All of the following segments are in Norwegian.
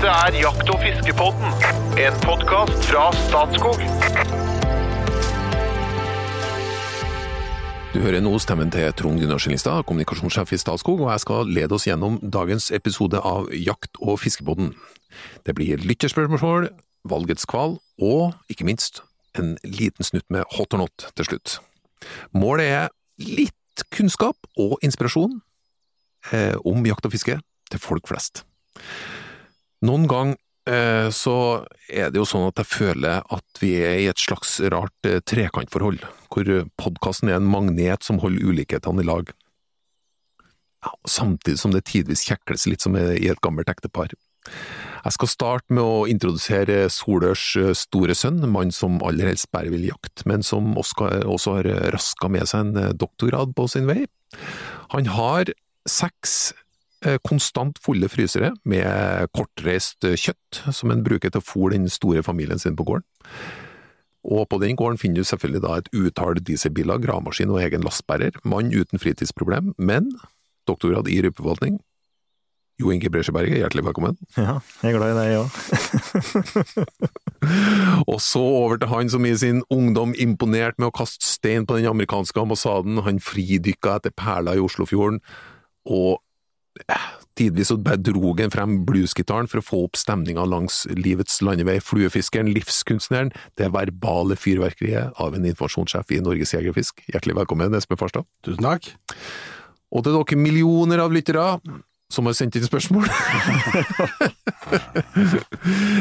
Dette er Jakt- og fiskepodden, en podkast fra Statskog. Du hører nå stemmen til Trond Gunnar Skillingstad, kommunikasjonssjef i Statskog, og jeg skal lede oss gjennom dagens episode av Jakt- og fiskepodden. Det blir lytterspørsmål, valgets kval, og ikke minst en liten snutt med hot or not til slutt. Målet er litt kunnskap og inspirasjon eh, om jakt og fiske til folk flest. Noen gang eh, så er det jo sånn at jeg føler at vi er i et slags rart eh, trekantforhold, hvor podkasten er en magnet som holder ulikhetene i lag. Ja, samtidig som det tidvis kjekles litt som i et gammelt ektepar. Jeg skal starte med å introdusere Solørs eh, store sønn, mann som aller helst bare vil jakte, men som også, har raska med seg en doktorgrad på sin vei. Han har seks konstant fulle frysere med kortreist kjøtt, som en bruker til å fôre den store familien sin på gården. Og på den gården finner du selvfølgelig da et utall dieselbiler, gravemaskin og egen lastbærer, mann uten fritidsproblem, men doktorgrad i rypeforvaltning, jo Inge Bresjeberget, hjertelig velkommen. Ja, jeg er glad i deg òg. og så over til han som i sin ungdom imponerte med å kaste stein på den amerikanske ambassaden, han fridykka etter perler i Oslofjorden, og eh, tidvis så drog han frem bluesgitaren for å få opp stemninga langs livets landevei, fluefiskeren, livskunstneren, det verbale fyrverkeriet av en informasjonssjef i Norges Jegerfisk. Hjertelig velkommen, Espen Farstad. Tusen takk. Og til dere millioner av lyttere, som har sendt inn spørsmål.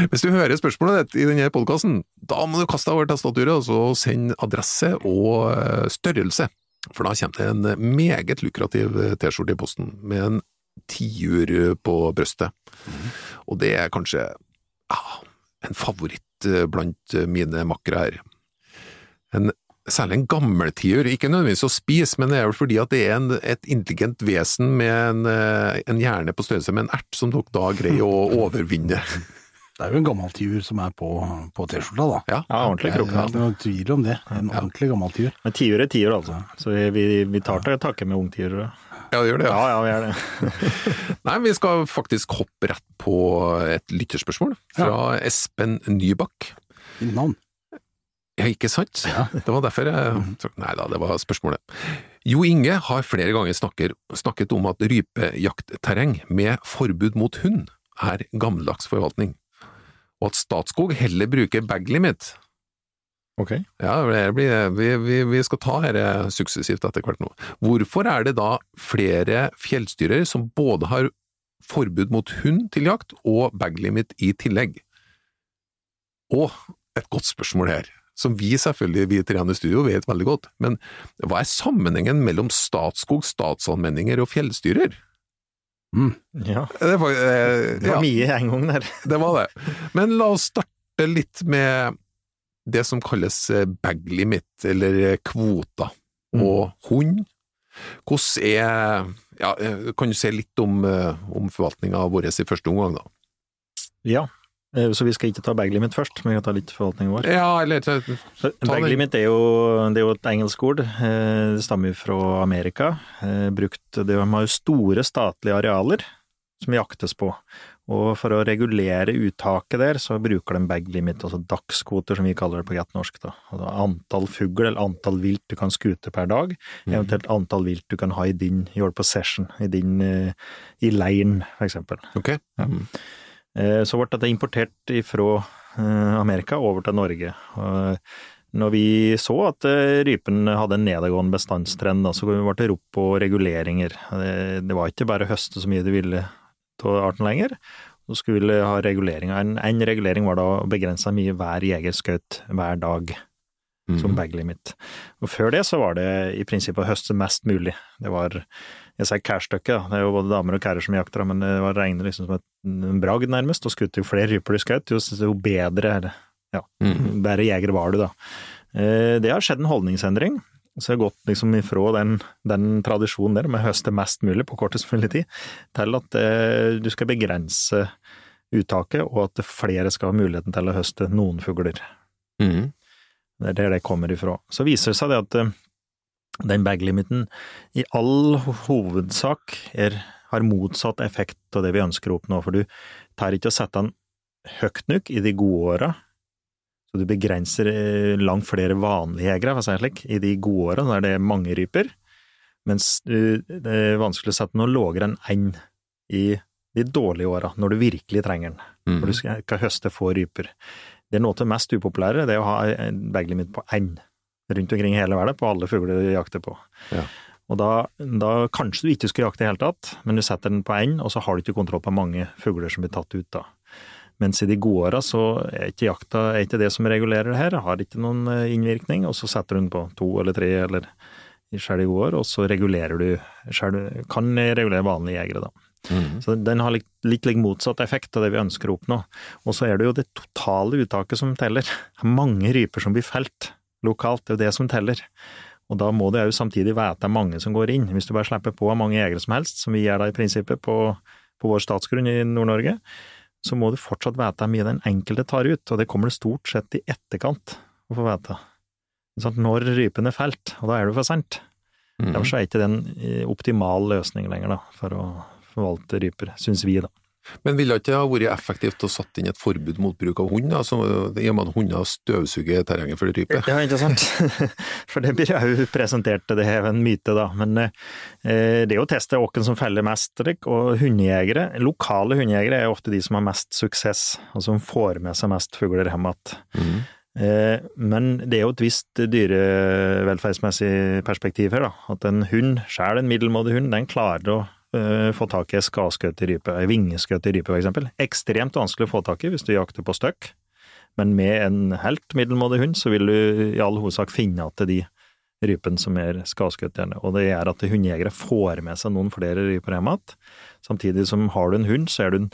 Hvis du hører spørsmålet ditt i denne podkasten, da må du kaste deg over tastaturet og så send adresse og eh, størrelse. For da kommer det en meget lukrativ T-skjorte i posten, med en tiur på brøstet. Og det er kanskje ja, en favoritt eh, blant mine makkere her. En særlig en gammel tiur, ikke nødvendigvis å spise, men det er vel fordi at det er en, et intelligent vesen med en, eh, en hjerne på størrelse med en ert, som dere da greier å overvinne. Det er jo en gammel tiur som er på, på T-skjorta, da. Ja, Ja, ordentlig Det er krokant. ikke noe tvil om det. En ordentlig gammel tiur. Men tiur er tiur, altså. Så vi, vi, tar til takke med ungtiurer. Ja, det gjør det. Ja, Ja. ja, vi gjør det. Nei, vi skal faktisk hoppe rett på et lytterspørsmål fra Espen Nybakk. Ditt navn. Ja, ikke sant? Det var derfor jeg Nei da, det var spørsmålet. Jo Inge har flere ganger snakker, snakket om at rypejaktterreng med forbud mot hund er gammeldags forvaltning, og at Statskog heller bruker bag limit. Ok. Ja, det blir, vi, vi, vi skal ta dette suksessivt etter hvert nå. Hvorfor er det da flere fjellstyrer som både har forbud mot hund til jakt og bag limit i tillegg? Og et godt spørsmål her, som vi selvfølgelig, vi tre i studio, vet veldig godt, men hva er sammenhengen mellom Statskog, statsallmenninger og fjellstyrer? Ja. Det var, eh, Det var mye en gang der. Det var det. Men la oss starte litt med det som kalles eh, bag limit, eller kvoter, kvota, og hund. Hvordan er ja, eh, Kan du si litt om, eh, om forvaltninga vår i første omgang, da? Ja. Eh, Så vi skal ikke ta bag limit først, men vi kan ta litt forvaltninga vår. Ja, eller ta Ta Bag limit er jo, det er jo et engelsk ord. Eh, Det stammer fra Amerika. Eh, Brukt, de har jo store statlige arealer som jaktes på. Og for å regulere uttaket der, så bruker de bag limit, altså dagskvoter som vi kaller det på greit norsk. Da. Altså antall fugl eller antall vilt du kan skute per dag, eventuelt antall vilt du kan ha i din your possession, i din eh, i leiren, for eksempel. Ja. Eh, Så ble dette importert fra Amerika over til Norge. Når vi så at eh, rypen hadde en nedadgående bestandstrend, så ble det rop på reguleringer. Det det var ikke bare å høste så mye du ville av arten lenger, så skulle vi ha reguleringer. En, en regulering var da å begrense mye hver jeger skjøt hver dag som bag limit. Og før det så var det i prinsippet å høste mest mulig. Det var jeg sier kærstykket, det er jo både damer og kærer som jakter, men det var regnet liksom som en bragd nærmest, og skutt jo flere ryper du skjøt, jo, jo bedre, ja, Mhm. bedre jeger var du da. Eh, Det har skjedd en holdningsendring, så jeg har gått liksom ifra den, den tradisjonen der med å høste mest mulig på kortest mulig tid, til at eh, du skal begrense uttaket, og at flere skal ha muligheten til å høste noen fugler. Mm. Det er der det kommer ifra. Så viser det seg det at eh, den bag-limiten i all hovedsak er har motsatt effekt av det vi ønsker å oppnå, for du tar ikke å sette den høyt nok i de gode åra, så du begrenser eh, langt flere vanlige jegere, for å si det slik, i de gode åra der det er mange ryper, mens du, det er vanskelig å sette noe lavere enn én i de dårlige åra, når du virkelig trenger den, Mm. når du skal, skal høste få ryper. Det er noe av det mest upopulære, det er å ha en baglimit på én rundt omkring hele verden, på alle fugler du jakter på. Ja. Og da, da kanskje du ikke skulle jakte i det hele tatt, men du setter den på én, og så har du ikke kontroll på mange fugler som blir tatt ut da. Mens i de gode åra så er ikke jakta er ikke det som regulerer det her, har ikke noen eh, innvirkning, og så setter du den på to eller tre eller i skjell i gode år, og så regulerer du skjell, kan regulere vanlige jegere, da. Mm. Så den har litt, litt, litt motsatt effekt av det vi ønsker å oppnå. Og så er det jo det totale uttaket som teller. Er mange ryper som blir felt lokalt, det er jo det som teller. Og da må du jo samtidig at det er mange som går inn. Hvis du bare slipper på mange jegere som helst, som vi gjør da i prinsippet på, på vår statsgrunn i Nord-Norge, så må du fortsatt vite hvor mye den enkelte tar ut, og det kommer det stort sett i etterkant å få vite. Sånn, når rypen er felt, og da er det for sent. Mm. Derfor er ikke det en eh, optimal løsning lenger, da, for å forvalte ryper, syns vi, da. Men ville det ikke ha vært effektivt å satt inn et forbud mot bruk av hund, altså, så, i og med at hunder støvsuger terrenget for det rype? Ja, ikke sant? For det blir jo presentert, det er en myte, da. Men eh, det er jo testet hvem som feller mest, og hundejegere, lokale hundejegere er ofte de som har mest suksess, og som får med seg mest fugler hjem igjen. Mm. Eh, Men det er jo et visst dyrevelferdsmessig perspektiv her, da. At en hund, sjøl en middelmådig hund, den klarer å eh, få tak i ei skadskutt rype, ei vingeskutt rype eksempel. Ekstremt vanskelig å få tak i hvis du jakter på støkk, men med en helt middelmådig hund så vil du i all hovedsak finne igjen de rypene som er skaskutt, gjerne, og det gjør at hundejegere får med seg noen flere ryper hjem igjen. Samtidig som har du en hund, så er du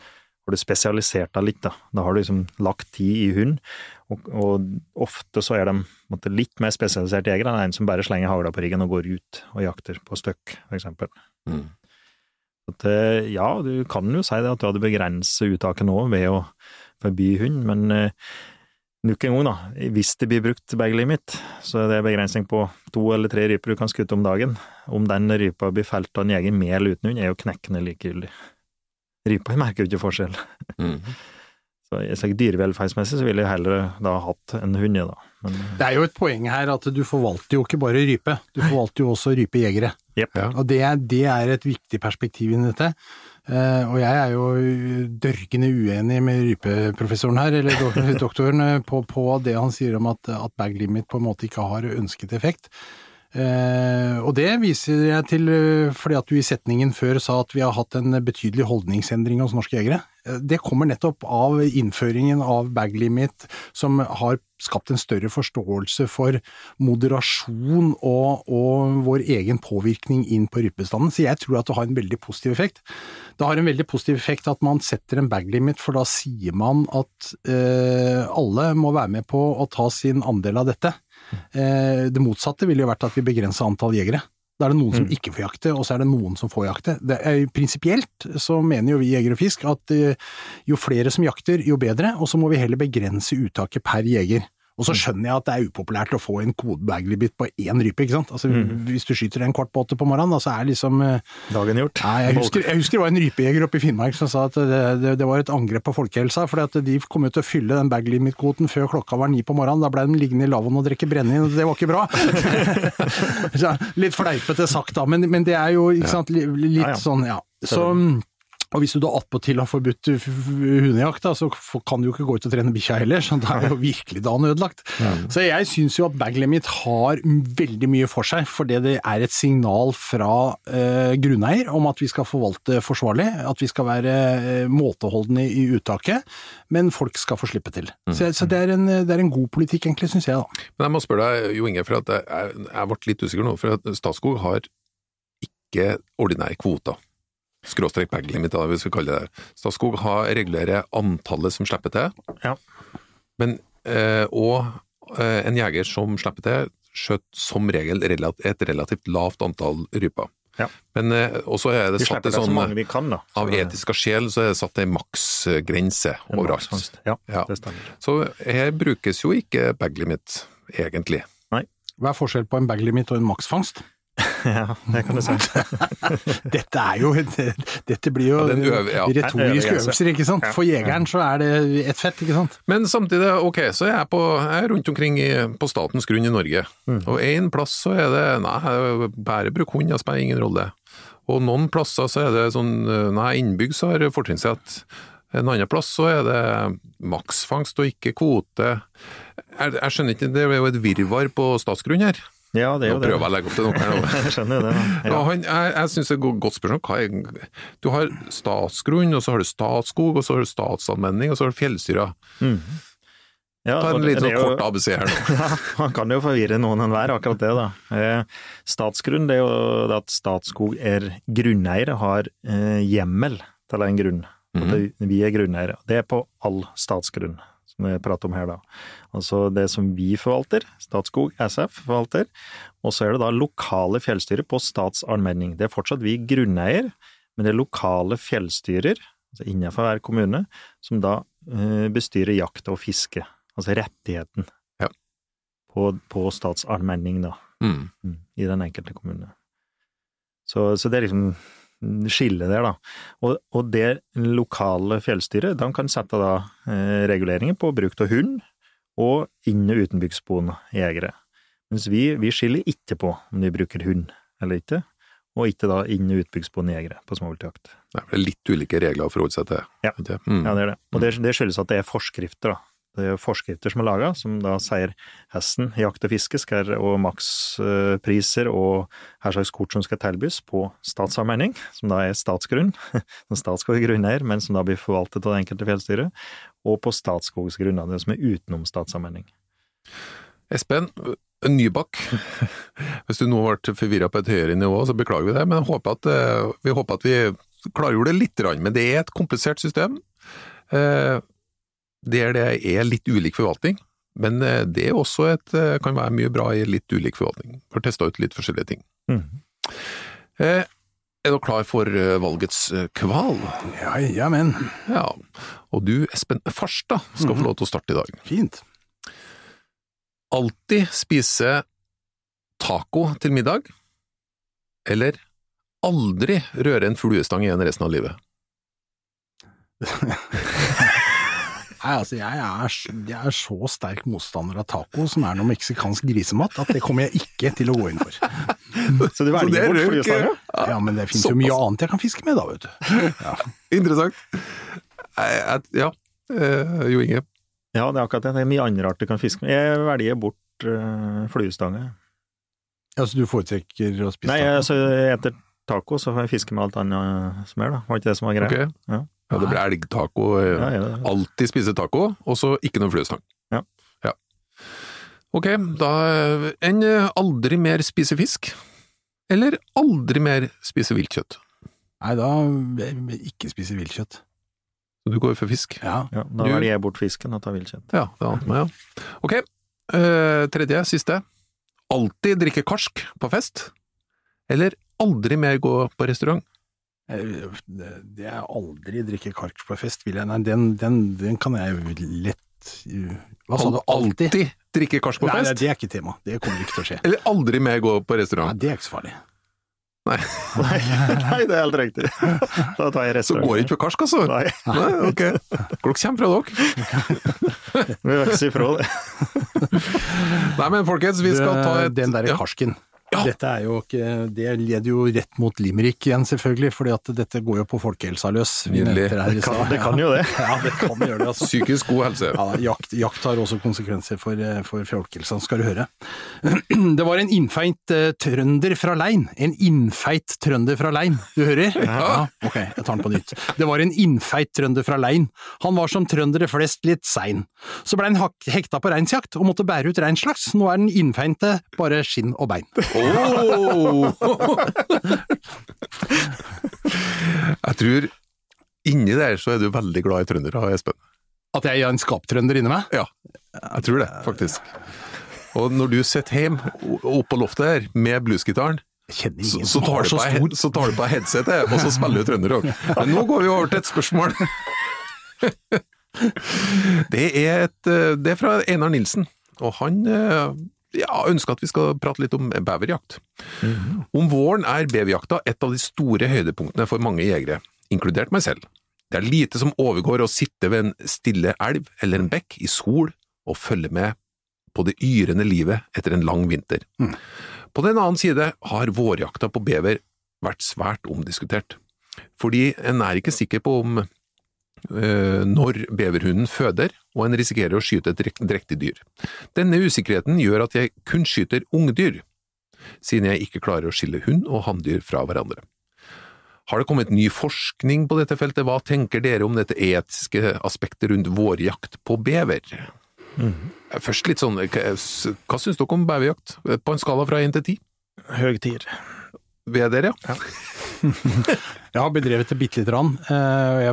har du spesialisert deg litt, da. Da har du liksom lagt tid i hund, og, og ofte så er de måtte, litt mer spesialiserte jegere enn en som bare slenger hagla på ryggen og går ut og jakter på støkk, for eksempel. Mm. At, eh, ja, du kan jo si det at du hadde begrenset uttaket nå ved å forby hund, men eh, nok en gang, da, hvis det blir brukt baglimit, så er det begrensning på to eller tre ryper du kan skutte om dagen. Om den rypa blir felt av en jeger med eller uten hund, er jo knekkende likegyldig. Rypa merker jo ikke forskjell. Mm. Så dyrevelferdsmessig så ville jeg heller da hatt en hund, da. Men Det er jo et poeng her at du forvalter jo ikke bare rype, du forvalter jo også rypejegere. Yep. Ja. Og det, er- det er et viktig perspektiv i dette. Uh, og jeg er jo dørgende uenig med rypeprofessoren her, eller dok- doktoren, eh, på, på det han sier om at, at bag limit på en måte ikke har ønsket effekt. Eh, og det viser jeg til eh, fordi at du i setningen før sa at vi har hatt en betydelig holdningsendring hos norske jegere. Eh, Det kommer nettopp av innføringen av bag limit, som har skapt en større forståelse for moderasjon og, og vår egen påvirkning inn på rypebestanden. Så jeg tror at det har en veldig positiv effekt. Det har en veldig positiv effekt at man setter en bag limit, for da sier man at eh, alle må være med på å ta sin andel av dette. Eh, det motsatte ville jo vært at vi begrensa antall jegere. Da er det noen som ikke får jakte, og så er det noen som får jakte. Det er, prinsipielt så mener jo vi Jeger og Fisk at eh, jo flere som jakter, jo bedre, og så må vi heller begrense uttaket per jeger. Og så skjønner jeg at det er upopulært å få en kodebaglibit på én rype, ikke sant. Altså, Hvis du skyter en kvart på åtte på morgenen, da, så er liksom eh, Dagen gjort. Nei, jeg husker, jeg husker det var en rypejeger oppe i Finnmark som sa at det, det, det var et angrep på folkehelsa, for de kom jo til å fylle den bag limit-kvoten før klokka var ni på morgenen. Da ble de liggende i lavvoen og drikke brennevin, og det var ikke bra. Litt fleipete sagt da, men, men det er jo ikke sant, li- litt Ja, ja. sånn, ja. Så, og hvis du da attpåtil har forbudt hundejakt, så kan du jo ikke gå ut og trene bikkja heller, så da er jo virkelig dagen ødelagt. Så jeg syns jo at bag limit har veldig mye for seg, fordi det er et signal fra eh, grunneier om at vi skal forvalte forsvarlig, at vi skal være eh, måteholdne i uttaket, men folk skal få slippe til. Så, så det, er en, det er en god politikk, egentlig, syns jeg. da. Men jeg må spørre deg, Jo Inge, for at jeg, jeg- ble litt usikker nå, for at Statskog har ikke ordinære kvoter. Skråstrek bag limit, da, hvis vi skal det det. Statskog har, regulerer antallet som slipper til, Ja. men, eh, og eh, en jeger som slipper til, skjøt som regel et relativt lavt antall ryper. Ja. Men eh, også er det Vi satt en så sånn mange vi kan, da. Av etiske sjel så er det satt en maksgrense en overalt. Ja, Ja. det stemmer. Så her brukes jo ikke bag limit, egentlig. Hva er forskjell på en bag limit og en maksfangst? Ja, det kan du si. Dette er jo Dette blir jo Ja, øver- ja. retoriske Øvelse. øvelser, ikke sant? For jegeren så er det ett fett, ikke sant? Men samtidig, ok, så er jeg, på, jeg er rundt omkring i, på statens grunn i Norge. Og en plass så er det nei, bare bruk hund, det spiller ingen rolle. Og noen plasser så er det sånn, nei, innbygg så har fortrinnsrett. En annen plass så er det maksfangst og ikke kvote. Jeg, jeg skjønner ikke, det er jo et virvar på statsgrunn her. Ja, det er Nå jo det. prøver jeg å legge opp til noe her nå. Skjønner det. Ja, Ja. han, jeg jeg syns det er et godt spørsmål. Er, du har statsgrunn, og så har du Statskog, og så har du statsanvending, og så har du fjellstyra. Ja, Ta en liten kort ABC her nå. Ja, man kan jo forvirre noen enhver, akkurat det, da. Eh, Statsgrunn, det er jo det at Statskog er grunneier, har eh, hjemmel til en grunn. At det- vi er grunneiere. Det er på all statsgrunn, som vi prater om her, da. Altså det som vi forvalter, Statskog SF forvalter, og så er det da lokale fjellstyrer på statsallmenning. Det er fortsatt vi grunneier, men det er lokale fjellstyrer, altså innenfor hver kommune, som da eh, bestyrer jakt og fiske. Altså rettigheten Ja. på, på statsallmenning, da, Mm. mm, i den enkelte kommune. Så, så det er liksom skillet der, da. Og, og det lokale fjellstyret, de kan sette da eh, reguleringer på bruk av hund og inn- og utenbygdsboende jegere. Mens vi, vi skiller ikke på om de bruker hund eller ikke, og ikke da inn- og utbyggsboende jegere på småviltjakt. Det er litt ulike regler å forholde seg til. Ja. Mm. Ja, det er det. Og det, det skyldes at det er forskrifter, da. Det er forskrifter som er laga, som da sier hesten jakt og fiske skal, og makspriser og hva slags kort som skal tilbys på statsallmenning, som da er statsgrunn, som Statskog er grunneier, men som da blir forvaltet av det enkelte fjellstyret, og på Statskogs grunner, det som er utenom statsallmenning. Espen Nybakk, hvis du nå ble forvirra på et høyere nivå, så beklager vi det, men håper at, eh, vi håper at vi klargjorde det litt. Men det er et komplisert system, eh, der det er litt ulik forvaltning. Men eh, det er også et, eh, kan være mye bra i litt ulik forvaltning. For å teste ut litt forskjellige ting. Mm. Eh, Er du klar for valgets kval? Ja, ja, men. Ja. Og du, Espen Farstad, skal få lov til å starte i dag. Fint. alltid spise taco til middag, eller aldri røre en fluestang igjen resten av livet? Nei, altså, jeg er, jeg er så sterk motstander av taco, som er noe meksikansk grisemat, at det kommer jeg ikke til å gå inn for. Så du velger bort røk. Ja, men det finnes jo mye annet jeg kan fiske med, da, vet du. Ja. Interessant. Jeg- jeg- Ja, eh, Jo Inge. Ja, det er akkurat det. Det er mye andre rart du kan fiske med. Jeg velger bort uh, fluestange. Altså, du foretrekker å spise Nei, taco? altså etter taco så får jeg fiske med alt annet som er, da. Var ikke det som var greia? Ok. Ja. Ja, det blir elgtaco. eh, Ja, ja, ja. Alltid spise taco, og så ikke noe fluestang. Ja. ja. Ok, da eh, enn eh, aldri mer spise fisk, eller aldri mer spise viltkjøtt. Nei, da ikke spise viltkjøtt. Så du går for fisk? Ja. Ja, da velger jeg bort fisken og tar viltkjøtt. Ja, det ante meg, ja. Ok, uh, tredje, siste. Alltid drikke karsk på fest, eller aldri mer gå på restaurant? Eh, Det er aldri drikke kark på fest, vil jeg. Nei, den, den, den kan jeg lett uh, Hva sa du? Alltid? Alltid drikke karsk på fest? nei, det er ikke tema. Det kommer ikke til å skje. eller aldri mer gå på Nei, restaurant? det er ikke så farlig. Nei, Nei, det er helt riktig. Da tar jeg så går det ikke på karsk, altså? Nei, Nei, ok. Hvor kommer fra dere? vi vil ikke si ifra det. Nei, men folkens, vi skal ta et Den derre karsken. Ja. Dette er jo ikke Det leder jo rett mot limerick igjen, selvfølgelig, fordi at dette går jo på folkehelsa løs. Nydelig. Det kan, det kan jo det. Ja, det kan gjøre det, altså. Psykisk god helse. Ja, jakt, jakt har også konsekvenser for, for folkehelsa, skal du høre. Det var en innfeit eh, trønder fra Lein. En innfeit trønder fra Lein. Du hører? Ja. Ok, jeg tar den på nytt. Det var en innfeit trønder fra Lein. Han var som trøndere flest litt sein. Så ble han hekta på reinsjakt og måtte bære ut reinslaks. Nå er den innfeinte bare skinn og bein. Jeg tror inni der så er du veldig glad i trøndere, Espen. At jeg er en skaptrønder inni meg? Ja, jeg tror det, faktisk. Og når du sitter hjemme oppe på loftet her med bluesgitaren, så, så, tar du på, så tar du på headsetet, og så spiller du trønderrock. Men nå går vi over til et spørsmål. Det er, et, eh, det er fra Einar Nilsen, og han eh, ja, ønsker at vi skal prate litt om beverjakt. Om våren er beverjakta et av de store høydepunktene for mange jegere, inkludert meg selv. Det er lite som overgår å sitte ved en stille elv eller en bekk i sol og følge med på det yrende livet etter en lang vinter. På den annen side har vårjakta på bever vært svært omdiskutert, fordi en er ikke sikker på om når beverhunden føder, og en risikerer å skyte et drektig dyr. Denne usikkerheten gjør at jeg kun skyter ungdyr, siden jeg ikke klarer å skille hund og hanndyr fra hverandre. Har det kommet ny forskning på dette feltet? Hva tenker dere om dette etiske aspektet rundt vårjakt på bever? Først litt sånn, hva, syns dere om beverjakt? På en skala fra én til ti? Høg tier. Ved dere, ja? Jeg har bedrevet det bitte lite grann. Eh,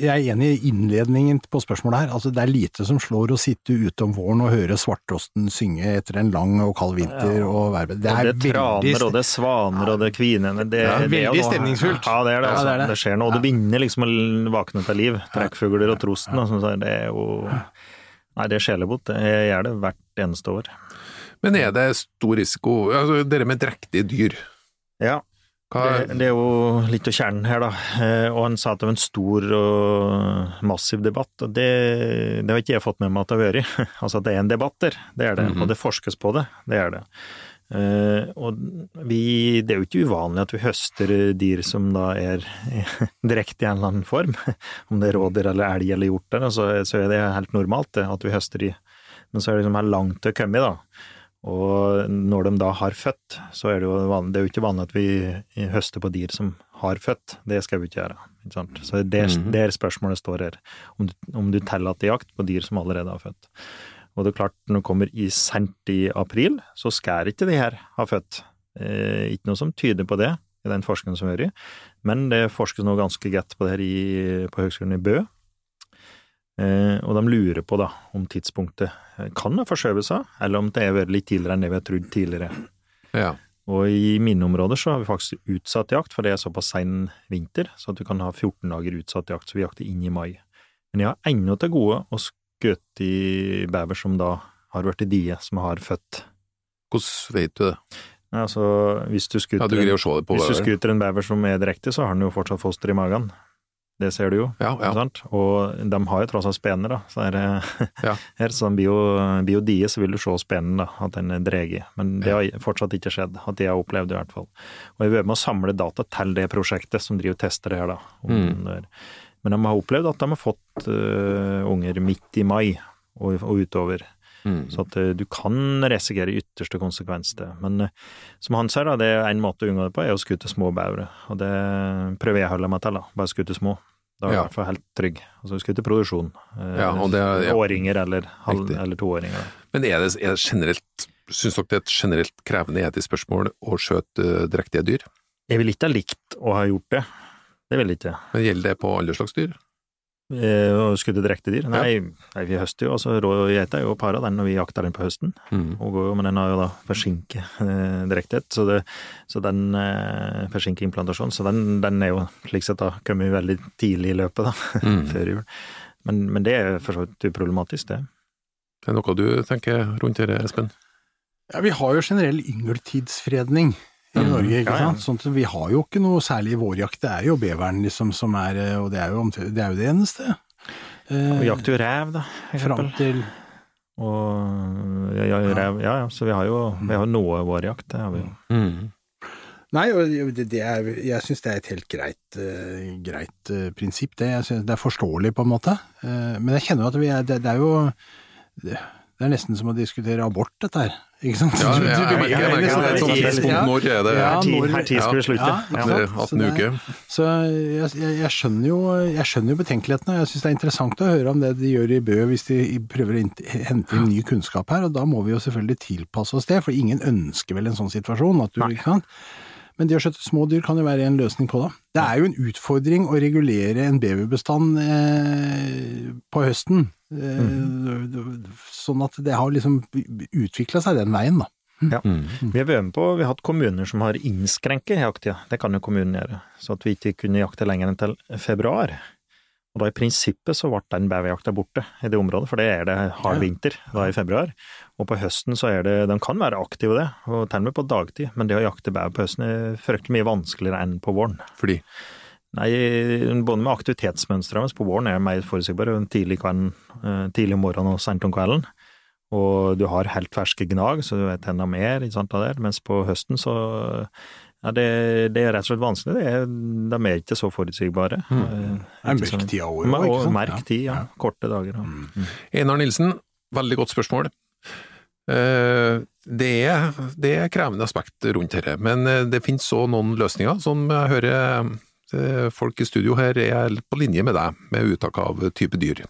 Jeg er enig i innledningen på spørsmålet her. Altså, det er lite som slår å sitte ute om våren og høre svarttrosten synge etter en lang og kald vinter og Det Det er og det er veldig traner, og det er svaner, og det er kvinene. Det, Ja, det er veldig stemningsfullt. Ja, det er det. Ja, Altså. det er det. det, skjer noe. Og du begynner liksom å våkne til liv. Trekkfugler og trosten. Altså, så det er jo Nei, det er sjelebot. Jeg gjør det hvert eneste år. Men er det stor risiko altså, Dere med drektige dyr, Ja, det, det er jo litt av kjernen her, da. Eh, Og han sa at det var en stor og massiv debatt, og det, det har ikke jeg fått med meg at det har vært. Altså at det er en debatt der, det er det. Mhm. Og det forskes på det, det er det. Eh, og vi, det er jo ikke uvanlig at vi høster dyr som da er direkte i en eller annen form. Om det er rådyr eller elg eller hjort, så, så er det helt normalt det, at vi høster de. Men så er det liksom her langt til å komme, da. Og når de da har født, så er det jo vanlig, det er jo ikke vanlig at vi høster på dyr som har født. Det skal vi ikke gjøre. Ikke sant? Så det er Mhm. der spørsmålet står her. Om du, om du tillater jakt på dyr som allerede har født. Og det er klart, når det kommer i sent i april, så skal ikke de her ha født. Eh, ikke noe som tyder på det i den forskningen som har i, men det forskes nå ganske godt på det her i, på Høgskolen i Bø. Eh, og de lurer på da om tidspunktet kan ha forskjøvet seg, eller om det er vært litt tidligere enn det vi har trodd tidligere. ja. Og i mine områder så har vi faktisk utsatt jakt, for det er såpass sein vinter, så at du kan ha 14 dager utsatt jakt, så vi jakter inn i mai. Men jeg har ennå til gode å skutt i bever som da har vært i die, som har født. Hvordan vet du det? Altså, hvis du skuter, Ja, du på hvis du skuter en bever som er direkte, så har den jo fortsatt foster i magen. Det ser du jo. Ja, ja. Og de har jo tross alt spener, da. Så er det, Ja. her, så bio, die, så vil du se spenen, da, at den er dreget. Men det har fortsatt ikke skjedd, at de har opplevd i hvert fall. Og jeg vil med å samle data til det prosjektet som driver og tester det her, da. Mm. Men de har opplevd at de har fått uh, unger midt i mai og, og utover. Mm. Så at øh, du kan risikere ytterste konsekvens det. Men øh, som han sier, da, det er en måte å unngå det på, er å skute små bauere. Og det prøver jeg å holde meg til, da. Bare skute små. Da er Ja. i hvert fall helt trygg. Altså skute produksjon. Eh, Ja, og det ja. Åringer eller, halv, eller toåringer. da. Men er det, er det generelt Syns dere det er et generelt krevende etisk spørsmål å skjøte eh, drektige dyr? Jeg vil ikke ha likt å ha gjort det. Det vil jeg ikke. Men Gjelder det på alle slags dyr? Eh, skudde direkte dyr? Nei, nei, vi høster jo. altså Rå geita er jo para den når vi jakter den på høsten. Mm. Og går jo, men den har jo da forsinket eh, direkthet, så, det, så den eh, forsinker implantasjon. Så den, den er jo slik sett da kommet veldig tidlig i løpet, da, Mm. før jul. Men, men det er for så vidt uproblematisk, det. Er noe du tenker rundt dette, Espen? Ja, vi har jo generell yngeltidsfredning i Mm, Norge, ikke ja, ja. sant. Sånn at vi har jo ikke noe særlig vårjakt. Det er jo beveren liksom som er eh, Og det er jo, det, er jo det eneste. Eh, Og jakter jo rev, da, Fram til Og ja, ja, rev, ja, ja, så vi har jo vi har noe vårjakt, det har vi jo. Mm. Nei, det, det er, jeg syns det er et helt greit, uh, greit uh, prinsipp, det. Jeg synes det er forståelig, på en måte. Uh, men jeg kjenner jo at vi er Det, det er jo det, det er nesten som å diskutere abort, dette her. Ikke sant? Ja, jeg, jeg, jeg, merker det. er et sånt tidspunkt. Når er det? Ja, når- her tid skal vi slutte. Ja, Ja, ikke Det er sant? Så 18 det er- uker. Så jeg, skjønner jo, jeg skjønner jo betenkelighetene, jeg syns det er interessant å høre om det de gjør i Bø hvis de prøver å hente inn ny kunnskap her, og da må vi jo selvfølgelig tilpasse oss det, for ingen ønsker vel en sånn situasjon. At du, ikke sant? Men det å skjøtte små dyr kan jo være en løsning på det. Det er jo en utfordring å regulere en beverbestand eh, på høsten, eh, mm. sånn at det har liksom utvikla seg den veien, da. Ja. Vi har vært med på, vi har hatt kommuner som har innskrenket jakttida. Det kan jo kommunen gjøre. Så at vi ikke kunne jakte lenger enn til februar. Og da i prinsippet så ble den beverjakta borte i det området, for det er det hard vinter da i februar. Og på høsten så er det, de kan være aktive det, og til og med på dagtid, men det å jakte bever på høsten er fryktelig mye vanskeligere enn på våren. Fordi Nei, både med aktivitetsmønsteret deres på våren er mer forutsigbare, tidlig, kvelden, eh, tidlig om morgenen og sent om kvelden. Og du har helt ferske gnag, så du vet enda mer, ikke sant, det. Mens på høsten så ja, det, det er rett og slett vanskelig. Det er, de er ikke så forutsigbare. Mm. Det er mørk så- tid av året ikke sant? Merk Ja. tid, ja. Ja. Korte dager. Ja. Einar Nilsen, veldig godt spørsmål. Eh, Det er, det er krevende aspekt rundt dette, men eh, det finnes så noen løsninger som jeg hører eh, folk i studio her er på linje med deg, med uttak av type dyr.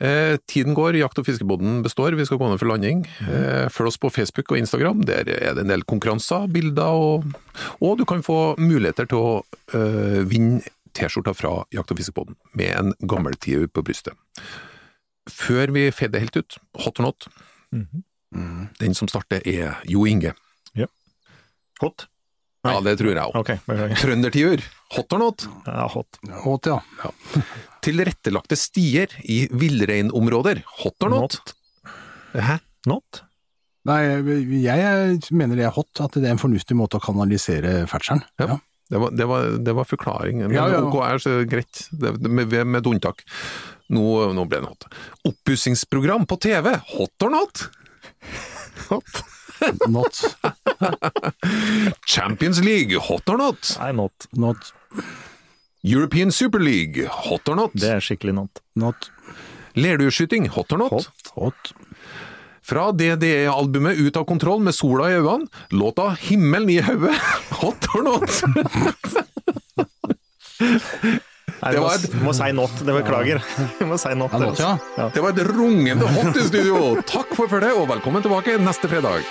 Eh, tiden går, jakt- og fiskeboden består, vi skal gå ned for landing. Eh, følg oss på Facebook og Instagram, der er det en del konkurranser, bilder, og, og du kan få muligheter til å eh, vinne T-skjorta fra jakt- og fiskeboden, med en gammel gammeltiur på brystet. Før vi fader helt ut, hot or not, Mhm. den som starter er Jo Inge. Hot? Nei. Ja, det tror jeg òg. Okay. Trøndertiur, hot or not? Ja, hot. Åt, ja. Tilrettelagte stier i villreinområder, hot or not? Hæ? Not? Nei, jeg mener det er hot, at det er en fornuftig måte å kanalisere ferdselen. Ja. Ja. Det var, det var, det var forklaring, men Ja, ja. ok er så greit, det, det- med, med et unntak. Nå, nå ble det hot. Oppussingsprogram på TV, hot or not? Hot? Not, Champions League, hot or not? Nei, not. not, European Super League, hot or not? Det er skikkelig not. not, Lerdueskyting, hot or not? Hot. hot. Fra DDE-albumet Ut av kontroll med sola i øynene, låta Himmelen i hodet, hot or not? Nei, Det var et- må, må si not, det beklager. Må si not. Ja, not, ja. Ja. Det var et rungende hot i studio! Takk for følget, og velkommen tilbake neste fredag.